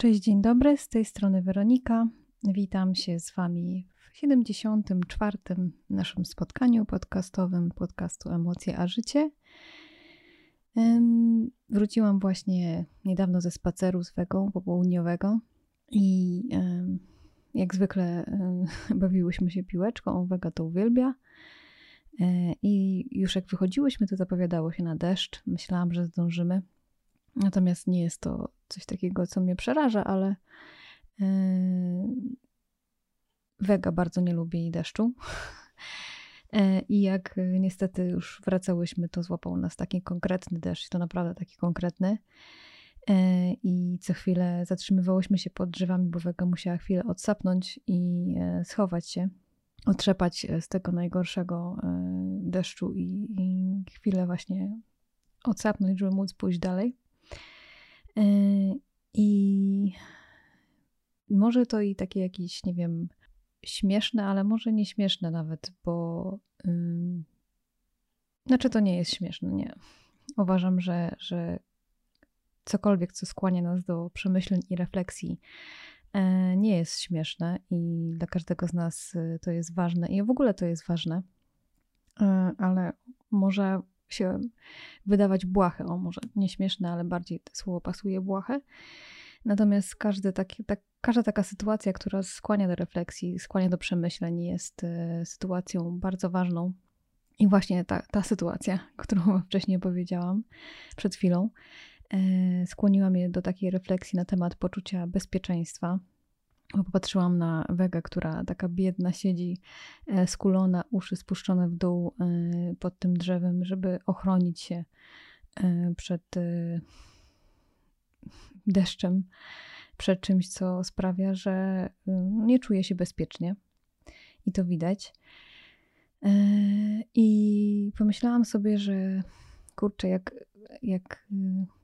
Cześć, dzień dobry, z tej strony Weronika. Witam się z Wami w 74. naszym spotkaniu podcastowym podcastu Emocje a Życie. Wróciłam właśnie niedawno ze spaceru z Wegą popołudniowego i jak zwykle bawiłyśmy się piłeczką, Wega to uwielbia. E, I już jak wychodziłyśmy, to zapowiadało się na deszcz. Myślałam, że zdążymy. Natomiast nie jest to coś takiego, co mnie przeraża, ale Wega bardzo nie lubi deszczu. E, I jak niestety już wracałyśmy, to złapał nas taki konkretny deszcz, to naprawdę taki konkretny. E, I co chwilę zatrzymywałyśmy się pod drzewami, bo Wega musiała chwilę odsapnąć i e, schować się, otrzepać z tego najgorszego deszczu i, i chwilę właśnie odsapnąć, żeby móc pójść dalej. I może to i takie jakieś, nie wiem, śmieszne, ale może nie śmieszne nawet, bo znaczy to nie jest śmieszne, nie. Uważam, że, że cokolwiek, co skłania nas do przemyśleń i refleksji, yy, nie jest śmieszne i dla każdego z nas yy, to jest ważne i w ogóle to jest ważne, yy, ale może się wydawać błahe, o może nie śmieszne, ale bardziej to słowo pasuje błahe. Natomiast każdy taki, tak, każda taka sytuacja, która skłania do refleksji, skłania do przemyśleń, jest y, sytuacją bardzo ważną. I właśnie ta, ta sytuacja, którą wcześniej powiedziałam przed chwilą, y, skłoniła mnie do takiej refleksji na temat poczucia bezpieczeństwa. Bo popatrzyłam na Wegę, która taka biedna siedzi, e, skulona, uszy spuszczone w dół pod tym drzewem, żeby ochronić się przed deszczem przed czymś, co sprawia, że nie czuję się bezpiecznie. I to widać. E, I pomyślałam sobie, że kurczę, jak, jak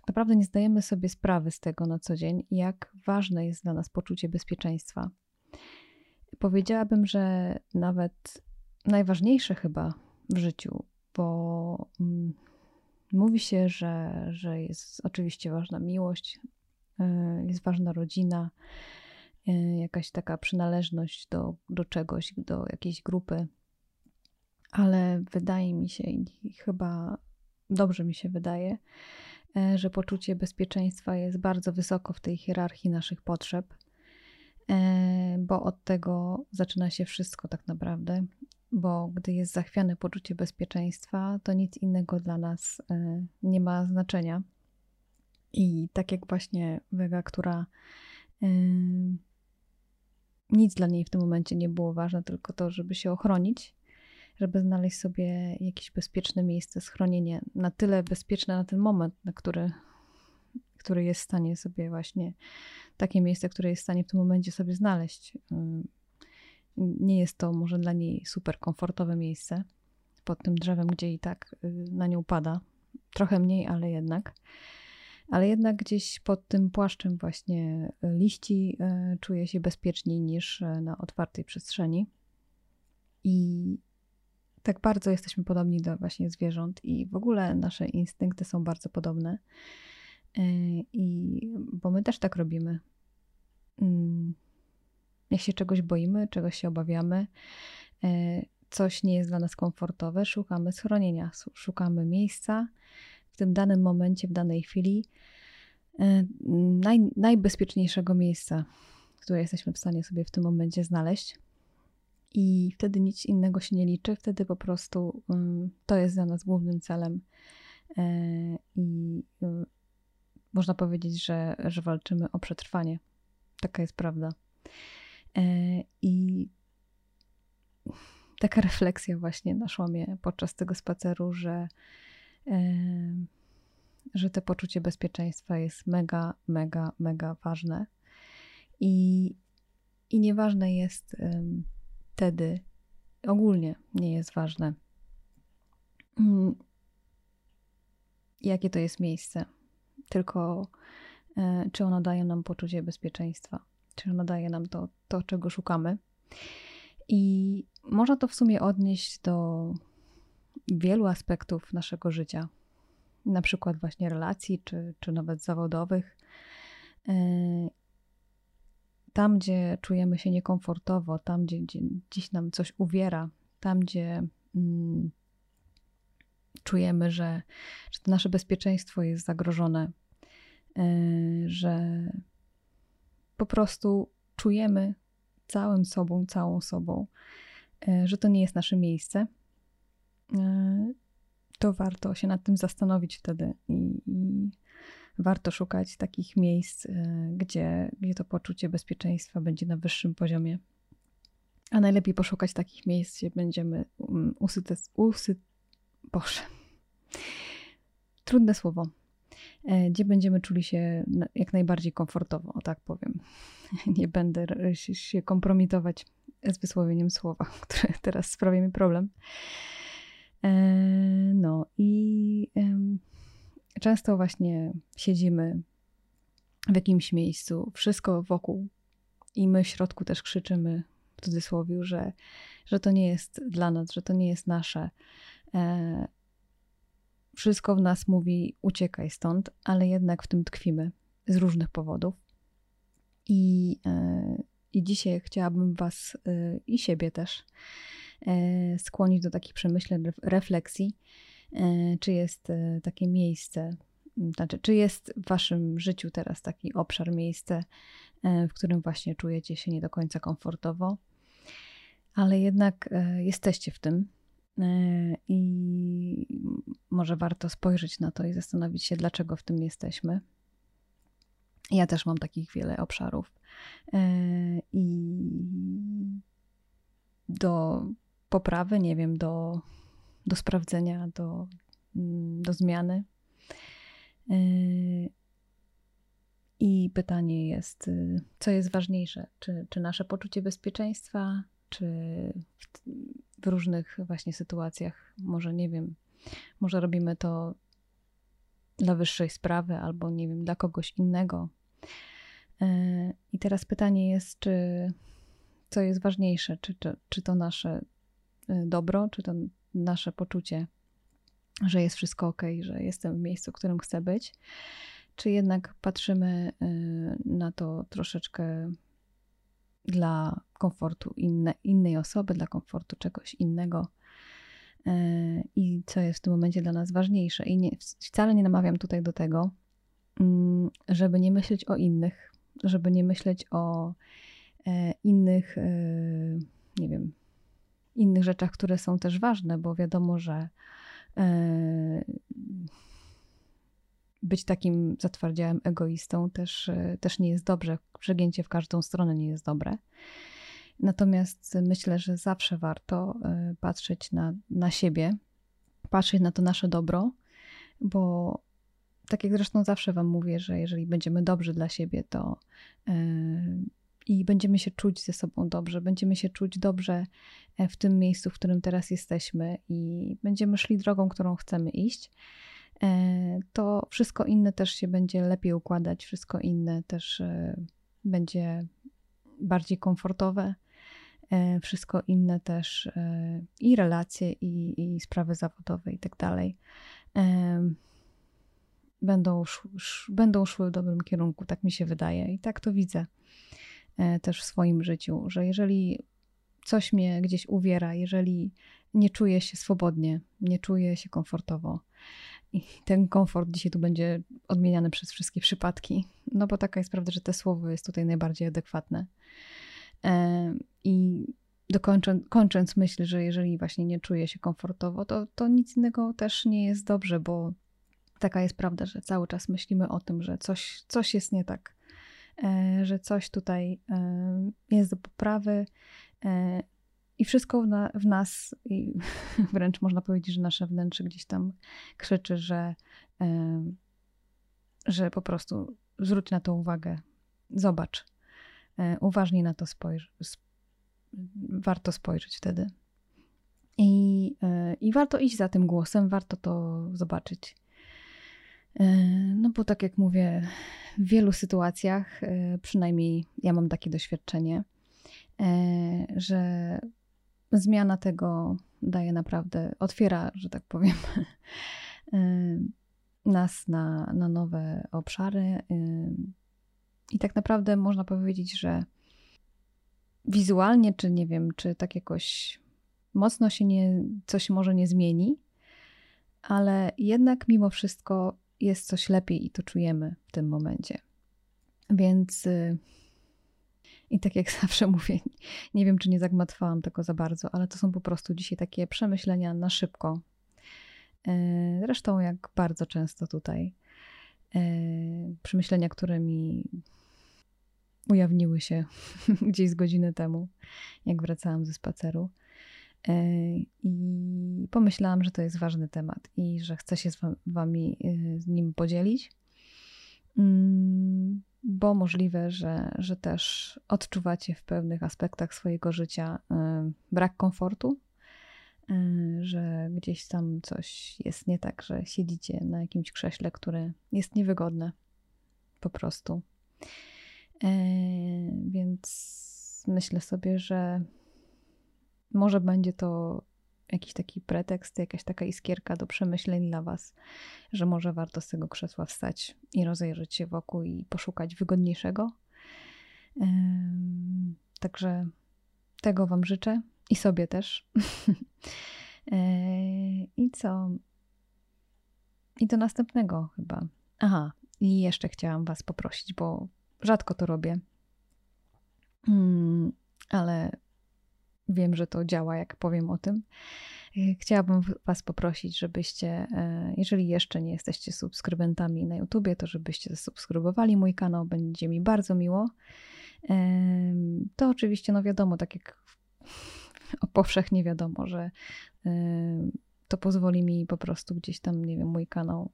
tak naprawdę nie zdajemy sobie sprawy z tego na co dzień, jak ważne jest dla nas poczucie bezpieczeństwa. Powiedziałabym, że nawet najważniejsze chyba w życiu, bo mm, mówi się, że, że jest oczywiście ważna miłość, E, jest ważna rodzina, e, jakaś taka przynależność do, do czegoś, do jakiejś grupy. Ale wydaje mi się, i chyba dobrze mi się wydaje, że poczucie bezpieczeństwa jest bardzo wysoko w tej hierarchii naszych potrzeb, bo od tego zaczyna się wszystko tak naprawdę. Bo gdy jest zachwiane poczucie bezpieczeństwa, to nic innego dla nas nie ma znaczenia i tak jak właśnie Wega, która nic dla niej w tym momencie nie było ważne, tylko to, żeby się ochronić, żeby znaleźć sobie jakieś bezpieczne miejsce, schronienie, na tyle bezpieczne na ten moment, na który, który jest w stanie sobie właśnie, takie miejsce, które jest w stanie w tym momencie sobie znaleźć. Nie jest to może dla niej super komfortowe miejsce pod tym drzewem, gdzie i tak yy, na nią pada. Trochę mniej, ale jednak ale jednak gdzieś pod tym płaszczem właśnie e, liści e, czuję się bezpieczniej niż na otwartej przestrzeni. I tak bardzo jesteśmy podobni do właśnie zwierząt i w ogóle nasze instynkty są bardzo podobne. I bo my też tak robimy. Mm, jak się czegoś boimy, czegoś się obawiamy, coś nie jest dla nas komfortowe, szukamy schronienia, szukamy miejsca, w tym danym momencie, w danej chwili e, naj, najbezpieczniejszego miejsca, które jesteśmy w stanie sobie w tym momencie znaleźć. I wtedy nic innego się nie liczy, wtedy po prostu um, to jest dla nas głównym celem. E, I um, można powiedzieć, że, że walczymy o przetrwanie. Taka jest prawda. E, I taka refleksja właśnie naszła mnie podczas tego spaceru, że że to poczucie bezpieczeństwa jest mega, mega, mega ważne. I, i nieważne jest wtedy, ogólnie nie jest ważne, mm, jakie to jest miejsce, tylko e, czy ono daje nam poczucie bezpieczeństwa, czy ono daje nam to, to czego szukamy. I można to w sumie odnieść do wielu aspektów naszego życia, na przykład właśnie relacji, czy, czy nawet zawodowych. Tam, gdzie czujemy się niekomfortowo, tam, gdzie, gdzie dziś nam coś uwiera, tam, gdzie mm, czujemy, że, że to nasze bezpieczeństwo jest zagrożone, yy, że po prostu czujemy całym sobą, całą sobą, yy, że to nie jest nasze miejsce, yy, to warto się nad tym zastanowić wtedy i, i warto szukać takich miejsc, gdzie, gdzie to poczucie bezpieczeństwa będzie na wyższym poziomie. A najlepiej poszukać takich miejsc, gdzie będziemy mm, usyte, usy, Boże. Trudne słowo. E, gdzie będziemy czuli się jak najbardziej komfortowo, o tak powiem. Nie będę się kompromitować z wysłowieniem słowa, które teraz sprawia mi problem. E, no i często właśnie siedzimy w jakimś miejscu, wszystko wokół i my w środku też krzyczymy w cudzysłowie, że, że to nie jest dla nas, że to nie jest nasze, E, wszystko w nas mówi uciekaj stąd, ale jednak w tym tkwimy z różnych powodów. I, e, i dzisiaj chciałabym Was e, i siebie też skłonić do takich przemyśleń, refleksji, czy jest takie miejsce, znaczy, czy jest w Waszym życiu teraz taki obszar, miejsce, w którym właśnie czujecie się nie do końca komfortowo, ale jednak jesteście w tym E, I może warto spojrzeć na to i zastanowić się, dlaczego w tym jesteśmy. Ja też mam takich wiele obszarów. E, I do poprawy, nie wiem, do, do sprawdzenia, do, mm, do zmiany. E, I pytanie jest, co jest ważniejsze? Czy, czy nasze poczucie bezpieczeństwa, czy w, w różnych właśnie sytuacjach. Może nie wiem, może robimy to dla wyższej sprawy albo nie wiem, dla kogoś innego. E, I teraz pytanie jest, czy co jest ważniejsze, czy, czy, czy to nasze dobro, czy to nasze poczucie, że jest wszystko ok, że jestem w miejscu, w którym chcę być, czy jednak patrzymy e, na to troszeczkę dla komfortu inne, innej osoby, dla komfortu czegoś innego e, i co jest w tym momencie dla nas ważniejsze. I nie, wcale nie namawiam tutaj do tego, mm, żeby nie myśleć o innych, żeby nie myśleć o e, innych, nie wiem, innych rzeczach, które są też ważne, bo wiadomo, że być takim zatwardziałym egoistą też, e, też nie jest dobrze. Przegięcie w każdą stronę nie jest dobre. Natomiast myślę, że zawsze warto e, patrzeć na, na siebie, patrzeć na to nasze dobro, bo tak jak zresztą zawsze Wam mówię, że jeżeli będziemy dobrzy dla siebie, to i będziemy się czuć ze sobą dobrze, będziemy się czuć dobrze w tym miejscu, w którym teraz jesteśmy i będziemy szli drogą, którą chcemy iść, E, to wszystko inne też się będzie lepiej układać, wszystko inne też e, będzie bardziej komfortowe, e, wszystko inne też i relacje, i, i sprawy zawodowe i tak dalej. Będą, będą szły w dobrym kierunku, tak mi się wydaje i tak to widzę też w swoim życiu, że jeżeli coś mnie gdzieś uwiera, jeżeli nie czuję się swobodnie, nie czuję się komfortowo, i ten komfort dzisiaj tu będzie odmieniany przez wszystkie przypadki, no bo taka jest prawda, że te słowo jest tutaj najbardziej adekwatne. I dokończąc, kończąc myśl, że jeżeli właśnie nie czuję się komfortowo, to, to nic innego też nie jest dobrze, bo taka jest prawda, że cały czas myślimy o tym, że coś, coś jest nie tak, e, że coś tutaj jest do poprawy, e, i wszystko w, na, w nas, i wręcz można powiedzieć, że nasze wnętrze gdzieś tam krzyczy, że, że po prostu zwróć na to uwagę, zobacz, e, uważnie na to spojrz, warto spojrzeć wtedy. I, e, I warto iść za tym głosem, warto to zobaczyć. E, no bo tak jak mówię, w wielu sytuacjach, przynajmniej ja mam takie doświadczenie, że zmiana tego daje naprawdę, otwiera, że tak powiem, nas na, na nowe obszary. I tak naprawdę można powiedzieć, że wizualnie, czy nie wiem, czy tak jakoś mocno się nie, coś może nie zmieni, ale jednak mimo wszystko jest coś lepiej i to czujemy w tym momencie. Więc y, i tak jak zawsze mówię, nie wiem, czy nie zagmatwałam tego za bardzo, ale to są po prostu dzisiaj takie przemyślenia na szybko. E, zresztą, jak bardzo często tutaj, e, przemyślenia, które mi ujawniły się gdzieś z godziny temu, jak wracałam ze spaceru. E, I pomyślałam, że to jest ważny temat i że chcę się z Wami z nim podzielić. Mm, bo możliwe, że, że też odczuwacie w pewnych aspektach swojego życia y, brak komfortu, że gdzieś tam coś jest nie tak, że siedzicie na jakimś krześle, które jest niewygodne po prostu. E, więc myślę sobie, że może będzie to jakiś taki pretekst, jakaś taka iskierka do przemyśleń dla Was, że może warto z tego krzesła wstać i rozejrzeć się wokół i poszukać wygodniejszego. Także tego Wam życzę i sobie też. I co? I do następnego chyba. Aha, i jeszcze chciałam Was poprosić, bo rzadko to robię, mm, ale wiem, że to działa, jak powiem o tym. E, chciałabym Was poprosić, żebyście, e, jeżeli jeszcze nie jesteście subskrybentami na YouTubie, to żebyście zasubskrybowali mój kanał, będzie mi bardzo miło. To oczywiście, no wiadomo, tak jak powszechnie wiadomo, że to pozwoli mi po prostu gdzieś tam, nie wiem, mój kanał,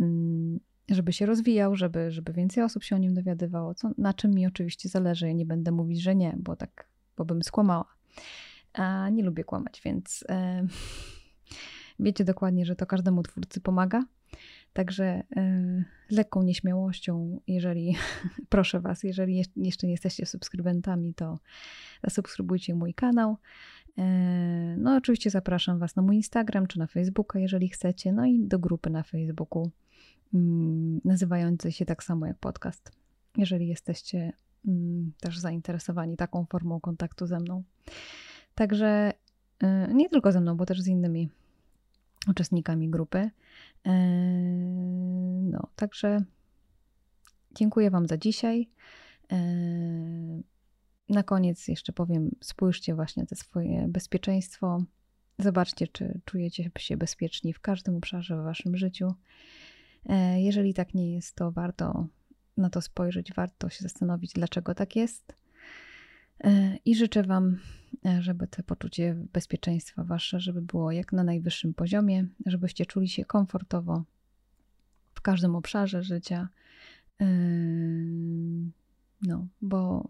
mm, żeby się rozwijał, żeby, żeby więcej osób się o nim dowiadywało, co, na czym mi oczywiście zależy. Ja nie będę mówić, że nie, bo tak, bo bym skłamała a nie lubię kłamać, więc e, wiecie dokładnie, że to każdemu twórcy pomaga. Także e, lekką nieśmiałością, jeżeli, proszę Was, jeżeli jeszcze nie jesteście subskrybentami, to zasubskrybujcie mój kanał. E, no, oczywiście zapraszam Was na mój Instagram czy na Facebooka, jeżeli chcecie, no i do grupy na Facebooku, mm, nazywającej się tak samo jak podcast, jeżeli jesteście mm, też zainteresowani taką formą kontaktu ze mną. Także y, nie tylko ze mną, bo też z innymi uczestnikami grupy. Y, no, także dziękuję Wam za dzisiaj. Y, na koniec jeszcze powiem, spójrzcie właśnie te swoje bezpieczeństwo. Zobaczcie, czy czujecie się bezpieczni w każdym obszarze w Waszym życiu. Jeżeli tak nie jest, to warto na to spojrzeć, warto się zastanowić, dlaczego tak jest. I życzę Wam E, żeby to poczucie bezpieczeństwa wasze, żeby było jak na najwyższym poziomie, żebyście czuli się komfortowo w każdym obszarze życia. E, no, bo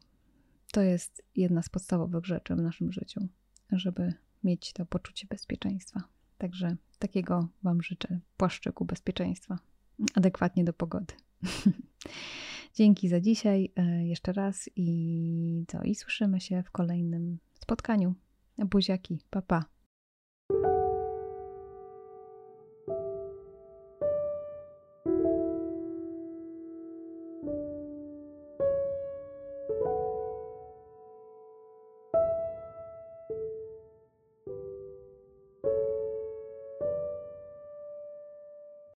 to jest jedna z podstawowych rzeczy w naszym życiu, żeby mieć to poczucie bezpieczeństwa. Także takiego Wam życzę płaszczyku bezpieczeństwa, adekwatnie do pogody. Dzięki za dzisiaj e, jeszcze raz i co? I słyszymy się w kolejnym spotkaniu. Buziaki, papa. Pa.